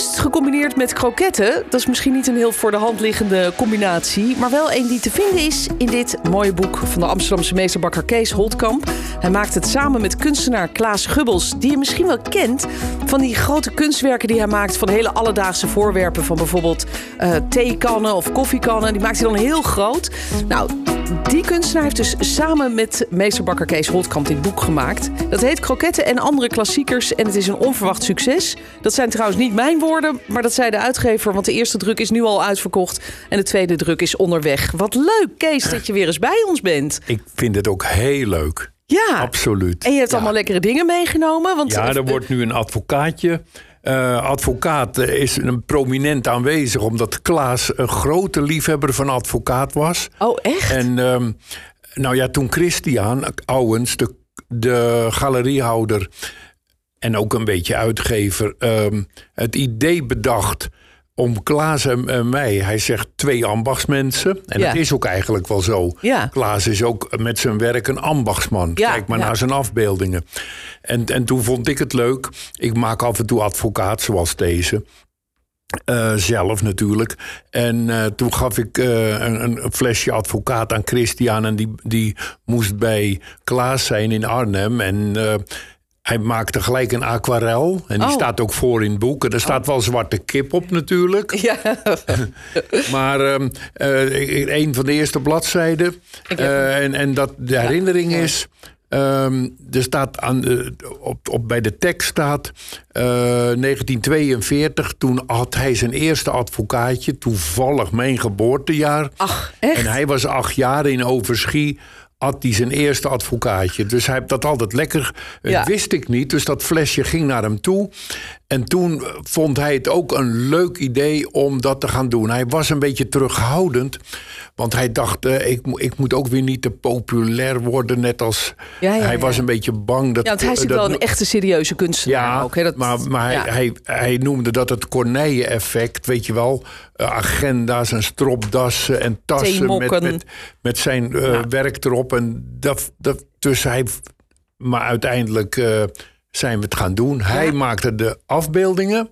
Gecombineerd met kroketten, dat is misschien niet een heel voor de hand liggende combinatie, maar wel een die te vinden is in dit mooie boek van de Amsterdamse meesterbakker Kees Holtkamp. Hij maakt het samen met kunstenaar Klaas Gubbels, die je misschien wel kent van die grote kunstwerken die hij maakt van hele alledaagse voorwerpen, van bijvoorbeeld uh, theekannen of koffiekannen. Die maakt hij dan heel groot. Nou, die kunstenaar heeft dus samen met meesterbakker Kees Holtkamp dit boek gemaakt. Dat heet Kroketten en andere klassiekers en het is een onverwacht succes. Dat zijn trouwens niet mijn woorden, maar dat zei de uitgever, want de eerste druk is nu al uitverkocht en de tweede druk is onderweg. Wat leuk, Kees, dat je weer eens bij ons bent. Ik vind het ook heel leuk. Ja, Absoluut. En je hebt Ja. allemaal lekkere dingen meegenomen. Want Ja, er wordt nu een advocaatje. Eh, advocaat eh, is een prominent aanwezig, omdat Klaas een grote liefhebber van advocaat was. Oh, echt? En ehm, nou ja, toen Christian Owens, de, de galeriehouder en ook een beetje uitgever, ehm, het idee bedacht om Klaas en, en mij, hij zegt twee ambachtsmensen. En Ja. dat is ook eigenlijk wel zo. Ja. Klaas is ook met zijn werk een ambachtsman. Ja, Kijk maar naar zijn afbeeldingen. En, en toen vond ik het leuk. Ik maak af en toe advocaat zoals deze. Eh, zelf natuurlijk. En eh, toen gaf ik eh, een, een flesje advocaat aan Christian. En die, die moest bij Klaas zijn in Arnhem. En hij maakte gelijk een aquarel. En die Oh. staat ook voor in het boek. En er staat wel zwarte kip op natuurlijk. Ja, Maar ehm, eh, een van de eerste bladzijden. eh, en, en dat de herinnering is. ehm, er staat aan de, op, op, bij de tekst staat. eh, 1942, toen had hij zijn eerste advocaatje. Toevallig mijn geboortejaar. ach, echt? En hij was acht jaar in Overschie. Had hij zijn eerste advocaatje. Dus hij heeft dat altijd lekker. Ja. wist ik niet. Dus dat flesje ging naar hem toe. En toen eh, vond hij het ook een leuk idee om dat te gaan doen. Hij was een beetje terughoudend. Want hij dacht, eh, ik, ik moet ook weer niet te populair worden. Net als. Ja, ja, hij ja. was een beetje bang dat. Ja, want hij is dat- natuurlijk wel een echte serieuze kunstenaar ja, ook. Hè? Dat, maar, maar hij, hij, hij noemde dat het Corneille-effect, weet je wel. Eh, agenda's en stropdassen en tassen met, met, met zijn eh, werk erop. En dat, dat, dus hij, maar uiteindelijk eh, zijn we het gaan doen. Hij maakte de afbeeldingen.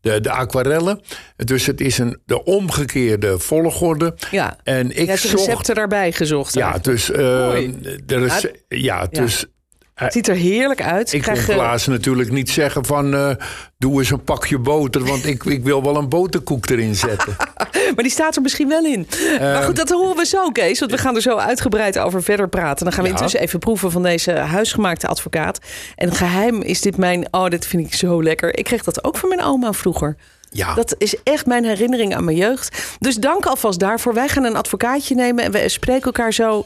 De, de aquarellen. Dus het is een, de omgekeerde volgorde. Ja. En ik hebt de recepten daarbij gezocht. Ja, dus... Mooi. de rece- ja, dus... Het ziet er heerlijk uit. Ik kon krijg, eh, Klaas natuurlijk niet zeggen van... eh, doe eens een pakje boter, want ik, ik wil wel een boterkoek erin zetten. Maar die staat er misschien wel in. maar Ehm, goed, dat horen we zo, Kees. Want we gaan er zo uitgebreid over verder praten. Dan gaan we Ja. intussen even proeven van deze huisgemaakte advocaat. En geheim is dit mijn... Oh, dit vind ik zo lekker. Ik kreeg dat ook van mijn oma vroeger. Ja, Dat is echt mijn herinnering aan mijn jeugd. Dus dank alvast daarvoor. Wij gaan een advocaatje nemen en we spreken elkaar zo.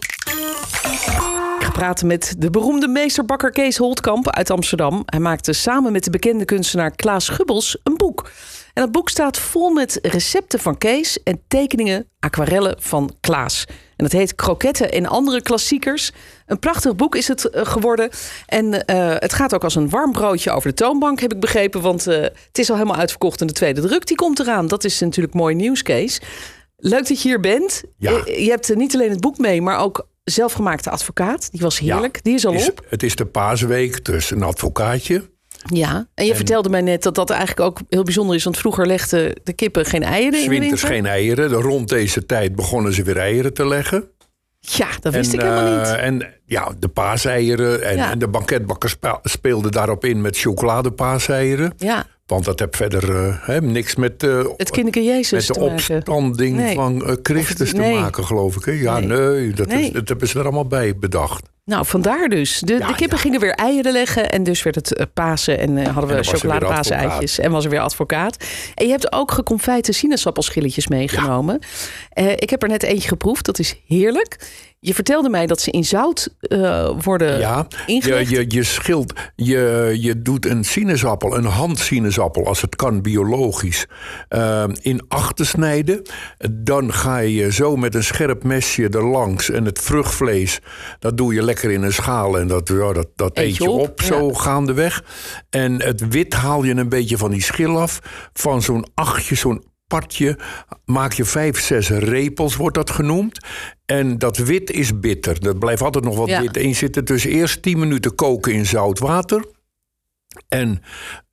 Ik ga praten met de beroemde meesterbakker Kees Holtkamp uit Amsterdam. Hij maakte samen met de bekende kunstenaar Klaas Gubbels een boek. En dat boek staat vol met recepten van Kees en tekeningen, aquarellen van Klaas. En dat heet Kroketten en andere klassiekers. Een prachtig boek is het eh, geworden. En eh, het gaat ook als een warm broodje over de toonbank, heb ik begrepen. Want eh, het is al helemaal uitverkocht en de tweede druk die komt eraan. Dat is natuurlijk mooi nieuws, Kees. Leuk dat je hier bent. Ja. Je hebt niet alleen het boek mee, maar ook zelfgemaakte advocaat. Die was heerlijk. Die is al is, op. het is de paasweek, dus een advocaatje. Ja. En je vertelde mij net dat dat eigenlijk ook heel bijzonder is. Want vroeger legden de kippen geen eieren in de winter. geen eieren. Rond deze tijd begonnen ze weer eieren te leggen. Ja, dat wist en, ik helemaal niet. eh, en ja, de paaseieren. En, Ja. en de banketbakker spe- speelde daarop in met chocoladepaaseieren. Ja, Want dat heb verder eh, niks met, eh, het Jezus met de opstanding Nee. van Christus nee. te maken, geloof ik. Hè? Ja, Nee. nee, dat, Nee. Is, dat hebben ze er allemaal bij bedacht. Nou, vandaar dus. De, Ja, de kippen ja. gingen weer eieren leggen. En dus werd het eh, Pasen. En eh, hadden we er chocoladepasen-eitjes. En was er weer advocaat. En je hebt ook geconfijte sinaasappelschilletjes meegenomen. Eh, ik heb er net eentje geproefd. Dat is heerlijk. Je vertelde mij dat ze in zout worden Ja, je, ingelegd. je, je schilt, je, je doet een sinaasappel, een handsinaasappel, als het kan biologisch, in achten snijden. Dan ga je zo met een scherp mesje erlangs en het vruchtvlees, dat doe je lekker in een schaal en dat, ja, dat, dat Eet eet je op, op, zo ja. gaandeweg. En het wit haal je een beetje van die schil af, van zo'n achtje, zo'n partje maak je vijf, zes repels, wordt dat genoemd. En dat wit is bitter. Er blijft altijd nog wat Ja. wit in zitten. Dus eerst 10 minuten koken in zout water. En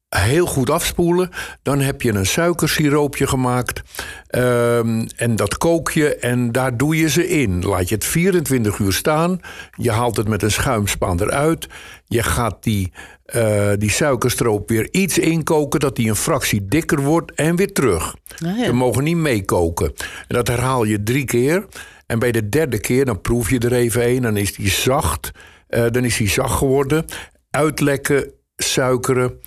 heel goed afspoelen. Dan heb je een suikersiroopje gemaakt. Ehm, en dat kook je en daar doe je ze in. Laat je het 24 uur staan. Je haalt het met een schuimspaan eruit. Je gaat die, eh, die suikerstroop weer iets inkoken... dat die een fractie dikker wordt en weer terug. Ah, ja. Ze mogen niet meekoken. En dat herhaal je drie keer. En bij de derde keer, dan proef je er even een. Dan is die zacht. Eh, dan is die zacht geworden. Uitlekken, suikeren.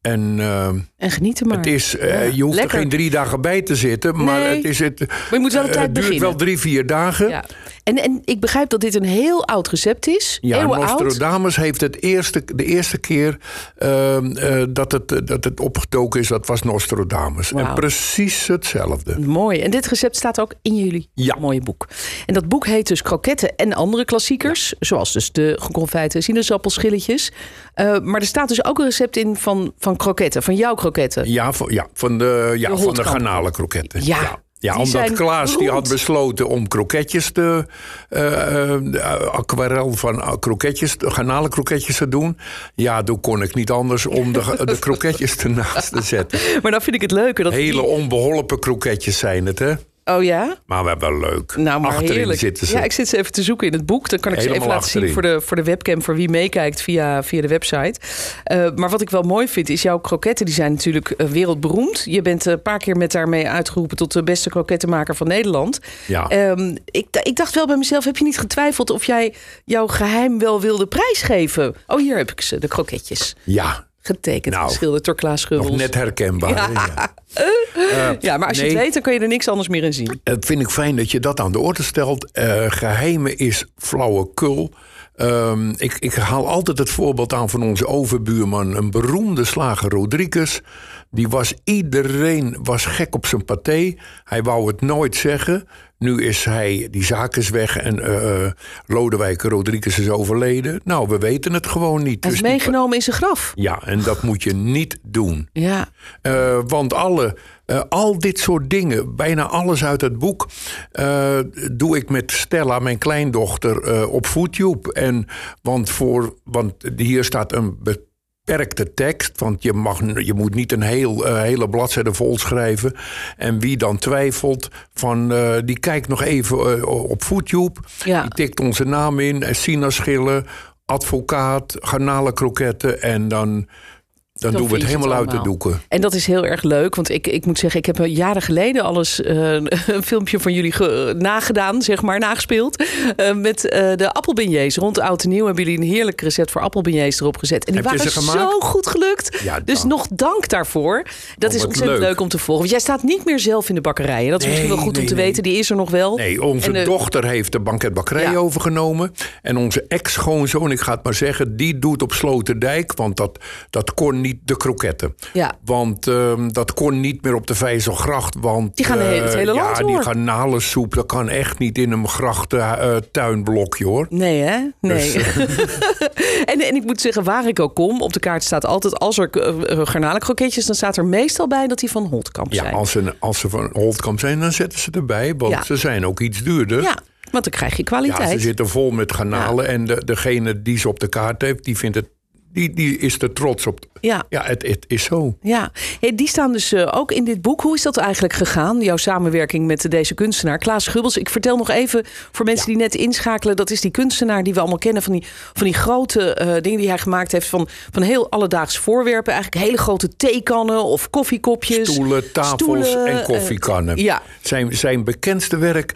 En eh, En genieten maar. het is, eh, Ja, je hoeft lekker. er geen drie dagen bij te zitten. Maar Nee. het, is het, Maar je moet wel de eh, tijd het duurt beginnen. wel drie, vier dagen. Ja. En, en ik begrijp dat dit een heel oud recept is. Ja, Eeuwen oud. Nostradamus heeft het eerste, de eerste keer ehm, eh, dat, het, eh, dat het opgetoken is, dat was Nostradamus. En precies hetzelfde. Mooi. En dit recept staat ook in jullie Ja. mooie boek. En dat boek heet dus Kroketten en andere klassiekers. Zoals dus de geconfijte sinaasappelschilletjes. Eh, maar er staat dus ook een recept in van, van kroketten. Van jouw kroketten. Ja, van, ja, van de, ja, De van de garnalenkroketten. Ja, ja. Ja, die omdat Klaas die had besloten om kroketjes te... eh, eh, aquarel van eh, kroketjes, garnalenkroketjes te doen. Ja, toen kon ik niet anders om de, de kroketjes ernaast te zetten. Maar dan vind ik het leuker dat... Hele onbeholpen kroketjes zijn het, hè? Oh ja? Maar we hebben wel leuk. Nou, maar Achterin heerlijk. zitten ze. Ja, ik zit ze even te zoeken in het boek. Dan kan ik ze even laten zien voor de, voor de webcam... voor wie meekijkt via, via de website. Eh, maar wat ik wel mooi vind, is jouw kroketten... die zijn natuurlijk eh, wereldberoemd. Je bent een paar keer met daarmee uitgeroepen... tot de beste krokettenmaker van Nederland. Ja. Ehm, ik, ik dacht wel bij mezelf, heb je niet getwijfeld... of jij jouw geheim wel wilde prijsgeven? Oh, hier heb ik ze, de kroketjes. ja, Getekend, Nou, geschilderd door Klaas nog Schubbels. net herkenbaar. Ja. Ja, maar als je het weet, dan kan je er niks anders meer in zien. Het vind ik fijn dat je dat aan de orde stelt. Eh, geheimen is flauwekul. Ehm ik, ik haal altijd het voorbeeld aan van onze overbuurman, een beroemde slager Rodriguez. Die was iedereen was gek op zijn paté. Hij wou het nooit zeggen. Nu is hij, die zaak is weg en eh, Lodewijk Rodriguez is overleden. Nou, we weten het gewoon niet. Hij is Dus die- meegenomen in zijn graf. ja, en dat moet je niet doen. Ja, Eh, want alle, al dit soort dingen, bijna alles uit het boek, doe ik met Stella, mijn kleindochter, op FoodTube. En, want, voor, want hier staat een beperkte tekst, want je, mag, je moet niet een heel, eh, hele bladzijde vol schrijven. En wie dan twijfelt, van, eh, die kijkt nog even eh, op FoodTube. Ja. Die tikt onze naam in, sinaaschillen, advocaat, garnalenkroketten en dan... Dan, doen we het helemaal uit de doeken. En dat is heel erg leuk, want ik, ik moet zeggen, ik heb een jaren geleden alles eh, een filmpje van jullie ge- nagedaan, zeg maar, nagespeeld. eh, met eh, de appelbeignets. Rond oud en nieuw hebben jullie een heerlijk recept voor appelbeignets erop gezet. En die Heb waren zo goed gelukt. Ja, dus nog dank daarvoor. Dat Oh, is ontzettend leuk. leuk. om te volgen. Want jij staat niet meer zelf in de bakkerij. En dat is Nee, misschien wel goed om te nee. weten. Die is er nog wel. Nee, onze En dochter heeft de banketbakkerij Ja. overgenomen. En onze ex-schoonzoon, ik ga het maar zeggen, die doet op Sloterdijk. Want dat, dat kon niet de kroketten. Ja. Want ehm, dat kon niet meer op de Vijzelgracht. Want, Die gaan de hele- eh, het hele land Ja, door. die garnalensoep, dat kan echt niet in een grachten eh, tuinblokje hoor. Nee, hè? Nee. Dus, en, en ik moet zeggen, waar ik ook kom, op de kaart staat altijd... als er uh, garnalenkroketjes, dan staat er meestal bij dat die van Holtkamp Ja, zijn. als ze, als ze van Holtkamp zijn, dan zetten ze erbij. Want Ja. ze zijn ook iets duurder. Ja, want dan krijg je Ja, kwaliteit. ze zitten vol met garnalen. En de, degene die ze op de kaart heeft, die vindt het. Die, die is er trots op. Ja. Ja, het, het is zo. Ja, Hey, die staan dus eh, ook in dit boek. Hoe is dat eigenlijk gegaan, jouw samenwerking met deze kunstenaar? Klaas Gubbels, ik vertel nog even voor mensen die net inschakelen. Dat is die kunstenaar die we allemaal kennen van die, van die grote eh, dingen die hij gemaakt heeft. Van, van heel alledaags voorwerpen. Eigenlijk hele grote theekannen of koffiekopjes. Stoelen, tafels stoelen, en eh, koffiekannen. ja. Zijn, zijn bekendste werk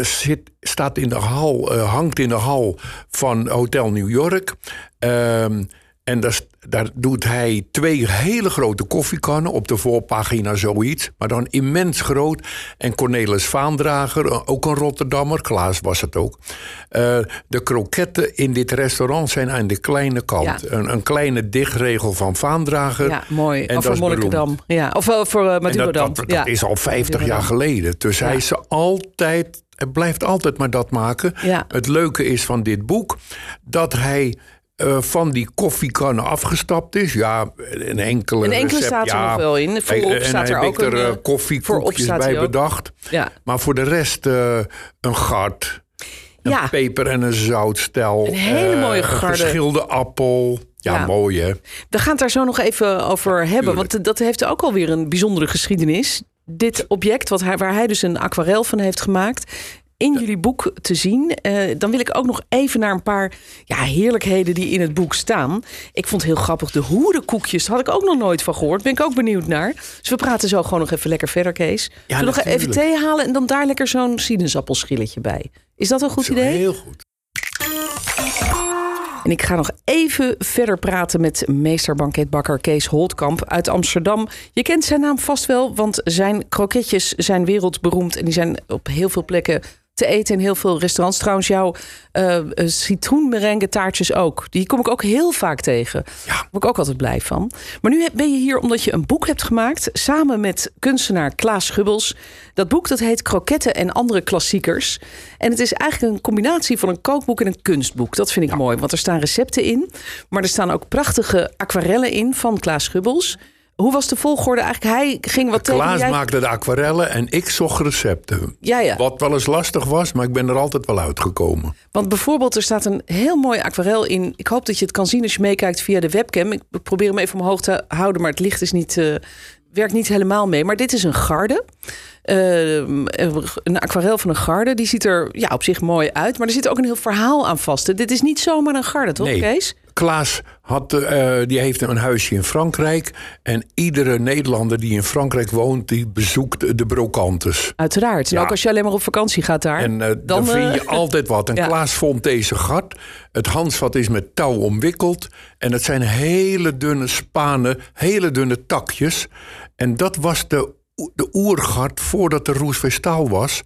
zit, staat in de hal, hangt in de hal van Hotel New York. Ehm, en daar, doet hij twee hele grote koffiekannen op de voorpagina zoiets. Maar dan immens groot. En Cornelis Vaandrager, eh, ook een Rotterdammer, Klaas was het ook. Eh, de kroketten in dit restaurant zijn aan de kleine kant. Ja. Een, een kleine dichtregel van Vaandrager. ja, mooi. En of voor. Monnikendam. Ja, of voor uh, dat, Madurodam. dat, dat ja. is al 50 jaar geleden. Dus hij is altijd, hij blijft altijd maar dat maken. Ja. Het leuke is van dit boek dat hij eh, van die koffiekannen afgestapt is. Ja, een enkele Een enkele recept, staat er ja. nog wel in. Voorop en staat er ook ik er een, eh, eh, koffiekoekjes bij bedacht. Ja. Maar voor de rest een gart, een Ja. peper en een zoutstel. Een hele mooie Een garde. geschilde appel. Ja, Ja. mooi hè. We gaan het daar zo nog even over hebben. Want dat heeft ook alweer een bijzondere geschiedenis. Dit object wat hij, waar hij dus een aquarel van heeft gemaakt. In jullie boek te zien. Eh, dan wil ik ook nog even naar een paar ja, heerlijkheden die in het boek staan. Ik vond het heel grappig. De hoerenkoekjes. Daar had ik ook nog nooit van gehoord. Ben ik ook benieuwd naar. Dus we praten zo gewoon nog even lekker verder, Kees. Ja, we nog even thee halen en dan daar lekker zo'n sinaasappelschilletje bij. Is dat een goed idee? Heel goed. En ik ga nog even verder praten met meesterbanketbakker Kees Holtkamp uit Amsterdam. Je kent zijn naam vast wel, want zijn kroketjes zijn wereldberoemd. En die zijn op heel veel plekken te eten in heel veel restaurants. Trouwens, jouw eh eh, citroenmerengue taartjes ook. Die kom ik ook heel vaak tegen. Ja. Daar word ik ook altijd blij van. Maar nu ben je hier omdat je een boek hebt gemaakt... samen met kunstenaar Klaas Schubbels. Dat boek dat heet Kroketten en andere klassiekers. En het is eigenlijk een combinatie van een kookboek en een kunstboek. Dat vind ik mooi, want er staan recepten in. Maar er staan ook prachtige aquarellen in van Klaas Schubbels. Hoe was de volgorde eigenlijk? Hij ging wat tegen Klaas jij... maakte de aquarellen en ik zocht recepten. Ja, ja. Wat wel eens lastig was, maar ik ben er altijd wel uitgekomen. Want bijvoorbeeld, er staat een heel mooi aquarel in. Ik hoop dat je het kan zien als je meekijkt via de webcam. Ik probeer hem even omhoog te houden, maar het licht is niet, eh, werkt niet helemaal mee. Maar dit is een garde. Eh, een aquarel van een garde. Die ziet er ja, op zich mooi uit. Maar er zit ook een heel verhaal aan vast. Dit is niet zomaar een garde, toch, Nee. Kees? Klaas had, eh, die heeft een huisje in Frankrijk. En iedere Nederlander die in Frankrijk woont, die bezoekt de brokantes. Uiteraard. En Ja. ook als je alleen maar op vakantie gaat daar. En eh, dan, dan vind eh, je altijd wat. En ja. Klaas vond deze gat. Het handvat is met touw omwikkeld. En het zijn hele dunne spanen, hele dunne takjes. En dat was de, de oergat voordat er roesvestaal was.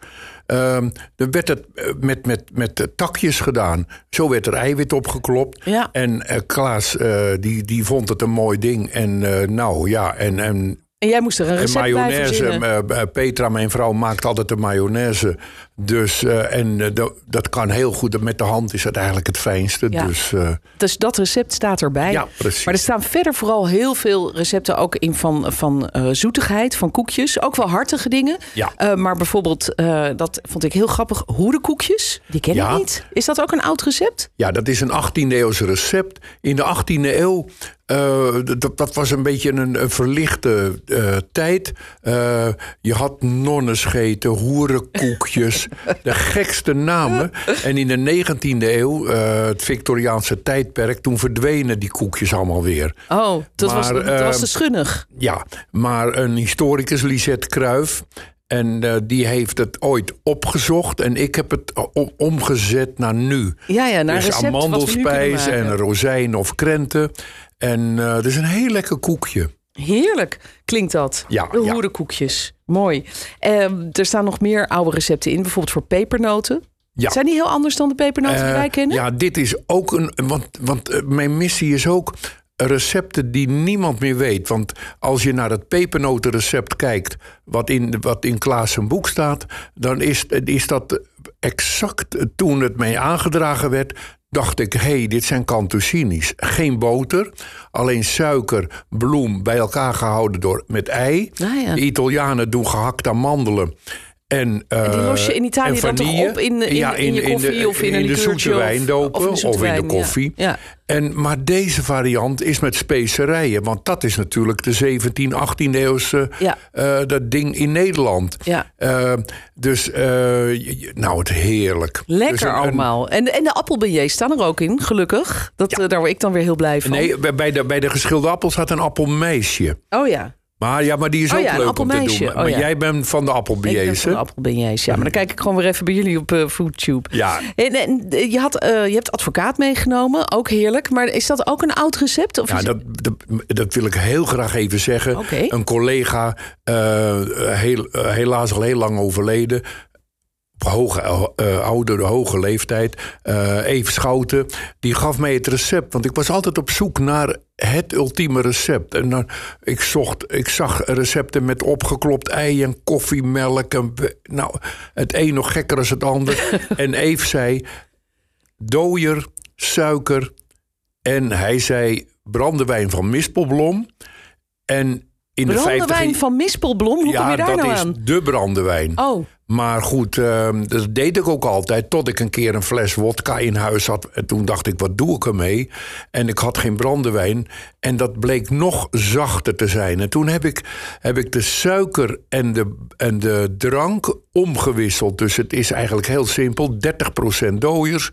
Dan werd het eh, met, met, met takjes gedaan. Zo werd er eiwit opgeklopt. Ja. En eh, Klaas eh, die, die vond het een mooi ding. En nou ja, en, en En jij moest er een en recept bij mayonaise, eh, eh, Petra, mijn vrouw, maakt altijd de mayonaise. Dus, eh, en dat, dat kan heel goed. Met de hand is het eigenlijk het fijnste. Ja. Dus Dus dat recept staat erbij. Ja, precies. Maar er staan verder vooral heel veel recepten ook in van, van zoetigheid, van koekjes. Ook wel hartige dingen. Ja. Maar bijvoorbeeld, dat vond ik heel grappig, hoerenkoekjes. Die ken Ja. ik niet. Is dat ook een oud recept? ja, dat is een 18e eeuwse recept. In de 18e eeuw, eh, dat, dat was een beetje een, een verlichte eh, tijd. Eh, je had nonnenscheten, hoerenkoekjes, de gekste namen. En in de 19e eeuw, het Victoriaanse tijdperk, toen verdwenen die koekjes allemaal weer. Oh, dat, was, dat was eh, te schunnig. Ja, maar een historicus, Lisette Kruif. En die heeft het ooit opgezocht. En ik heb het omgezet naar nu. Ja, ja, naar dus kunnen amandelspijs en rozijn of krenten. En het is een heel lekker koekje. Heerlijk klinkt dat. Ja, de ja. hoerenkoekjes. Mooi. Ehm, er staan nog meer oude recepten in. Bijvoorbeeld voor pepernoten. Ja. Zijn die heel anders dan de pepernoten die Eh, wij kennen? Ja, dit is ook een. Want, want eh, mijn missie is ook recepten die niemand meer weet. Want als je naar het pepernotenrecept kijkt, wat in, wat in Klaas zijn boek staat, dan is, is dat exact toen het mij aangedragen werd. Dacht ik, hé, hey, dit zijn cantuccini's. Geen boter, alleen suiker, bloem bij elkaar gehouden door, met ei. Ah, ja. De Italianen doen gehakte amandelen. En, En die los je in eh, Italië en dan toch op in, in, Ja, in je koffie de, of in een de zoete wijn dopen of of, in de in ja. koffie. Ja. En, maar deze variant is met specerijen. Want dat is natuurlijk de 17, 18 eeuwse Ja. eh, dat ding in Nederland. Ja. Eh, dus, nou, het heerlijk. Lekker Dus een- een- allemaal. En, en de appelbeignets staan er ook in, gelukkig. Dat, daar word ik dan weer heel blij van. Nee, bij- de, bij de geschilde appel staat een appelmeisje. Oh ja. Maar ja, maar die is Oh ook ja, leuk om te doen. Oh Maar ja. jij bent van de Ik ben appelbeignets, van de appelbeignets, ja. Maar dan kijk ik gewoon weer even bij jullie op eh FoodTube. Ja. En, en je, had, eh, je hebt advocaat meegenomen, ook heerlijk. Maar is dat ook een oud recept? Of Ja, is- dat, dat, dat wil ik heel graag even zeggen. Een collega, eh, heel, helaas al heel lang overleden. Hoge, eh, oude, hoge leeftijd. eh Even Schouten. Die gaf mij het recept. Want ik was altijd op zoek naar het ultieme recept. En dan, ik, zocht, ik zag recepten met opgeklopt ei en koffiemelk. En, nou, het een nog gekker dan het ander. en Eve zei... dooier, suiker En hij zei brandewijn van Mispelblom. En in de Brandewijn 50 van Mispelblom, hoe kom je daar dat nou is aan? de brandewijn. Oh, Maar goed, ehm, dat deed ik ook altijd. Tot ik een keer een fles wodka in huis had. En toen dacht ik, wat doe ik ermee? En ik had geen brandewijn. En dat bleek nog zachter te zijn. En toen heb ik, heb ik de suiker en de, en de drank omgewisseld. Dus het is eigenlijk heel simpel. 30% dooiers,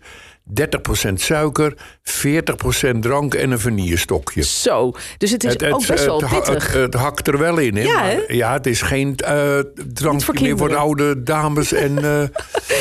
30% suiker, 40% drank en een vanillestokje. zo. Dus het is ook best wel pittig. Het, het hakt er wel in, hè? Ja, hè? ja het is geen eh drankje voor meer voor de oude dames en, eh, en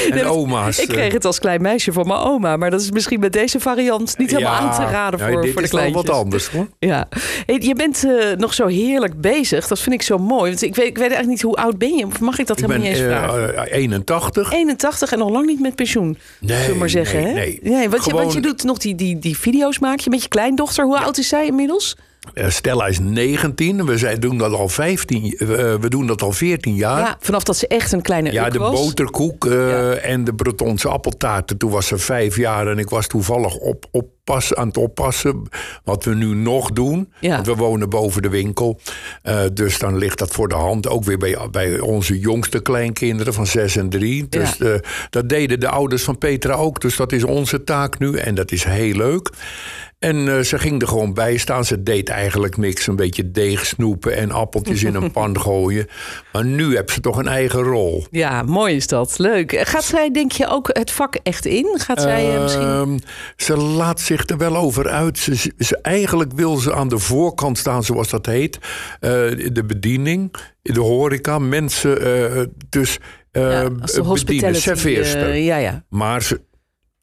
Nee, oma's. Ik kreeg het als klein meisje van mijn oma, maar dat is misschien met deze variant niet helemaal aan te raden ja, voor, voor de is wel kleintjes. wat anders, hoor. Ja, Hey, je bent eh, nog zo heerlijk bezig. Dat vind ik zo mooi. Want ik weet, ik weet eigenlijk niet hoe oud ben je. Of mag ik dat Ik helemaal ben niet eens vragen? eh, 81. 81 en nog lang niet met pensioen. Nee, zullen we maar zeggen. nee, hè? nee. Want, je, want je doet nog die, die, die video's maak je met je kleindochter. Hoe oud is zij inmiddels? Eh, Stella is 19. We zijn, doen dat al 15, eh, we doen dat al 14 jaar. Ja, vanaf dat ze echt een kleine Ja, de was. boterkoek eh, en de Bretonse appeltaarten. Toen was ze vijf jaar en ik was toevallig op, oppas, aan het oppassen. Wat we nu nog doen. Ja. Want we wonen boven de winkel. Eh, dus dan ligt dat voor de hand. Ook weer bij, bij onze jongste kleinkinderen van zes en drie. Dus Ja. eh, dat deden de ouders van Petra ook. Dus dat is onze taak nu. En dat is heel leuk. En eh, ze ging er gewoon bij staan. Ze deed eigenlijk niks. Een beetje deeg snoepen en appeltjes in een pan gooien. Maar nu heeft ze toch een eigen rol. Ja, mooi is dat. Leuk. Gaat zij, denk je, ook het vak echt in? Gaat zij eh, misschien... Ehm, ze laat zich er wel over uit. Ze, ze, eigenlijk wil ze aan de voorkant staan, zoals dat heet. Eh, de bediening, de horeca, mensen dus ja, als de hospitality, serveerster. ja, ja. Maar ze,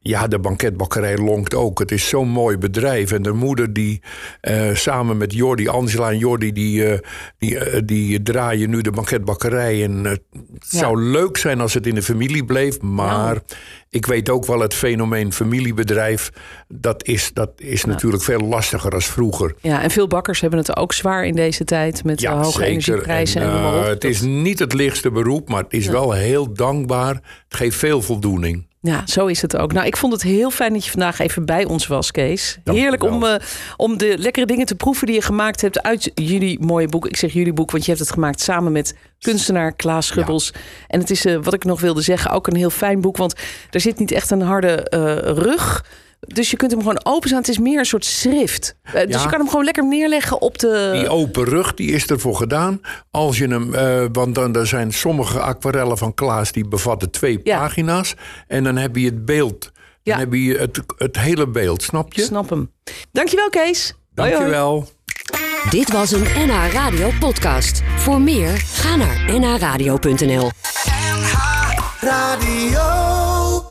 ja, de banketbakkerij lonkt ook. Het is zo'n mooi bedrijf. En de moeder die eh, samen met Jordi, Angela en Jordi... die, eh, die, eh, die draaien nu de banketbakkerij. En het Ja. zou leuk zijn als het in de familie bleef. Maar ik weet ook wel het fenomeen familiebedrijf... dat is, dat is natuurlijk veel lastiger als vroeger. Ja, en veel bakkers hebben het ook zwaar in deze tijd met de hoge energieprijzen en, het is niet het lichtste beroep, maar het is wel heel dankbaar. Het geeft veel voldoening. Ja, zo is het ook. Nou, ik vond het heel fijn dat je vandaag even bij ons was, Kees. Heerlijk om, eh, om de lekkere dingen te proeven die je gemaakt hebt uit jullie mooie boek. Ik zeg jullie boek, want je hebt het gemaakt samen met kunstenaar Klaas Schubbels. En het is, eh, wat ik nog wilde zeggen, ook een heel fijn boek. Want er zit niet echt een harde eh, rug. Dus je kunt hem gewoon openstaan. Het is meer een soort schrift. Eh, dus Ja. je kan hem gewoon lekker neerleggen op de... Die open rug die is ervoor gedaan. Als je hem, eh, want dan er zijn sommige aquarellen van Klaas die bevatten twee Ja. pagina's. En dan heb je het beeld. Dan Ja. heb je het, het hele beeld, snap je? Snap hem. Dankjewel, Kees. Hoi, hoi. Dankjewel. Dit was een NH Radio podcast. Voor meer, ga naar nhradio.nl. Radio.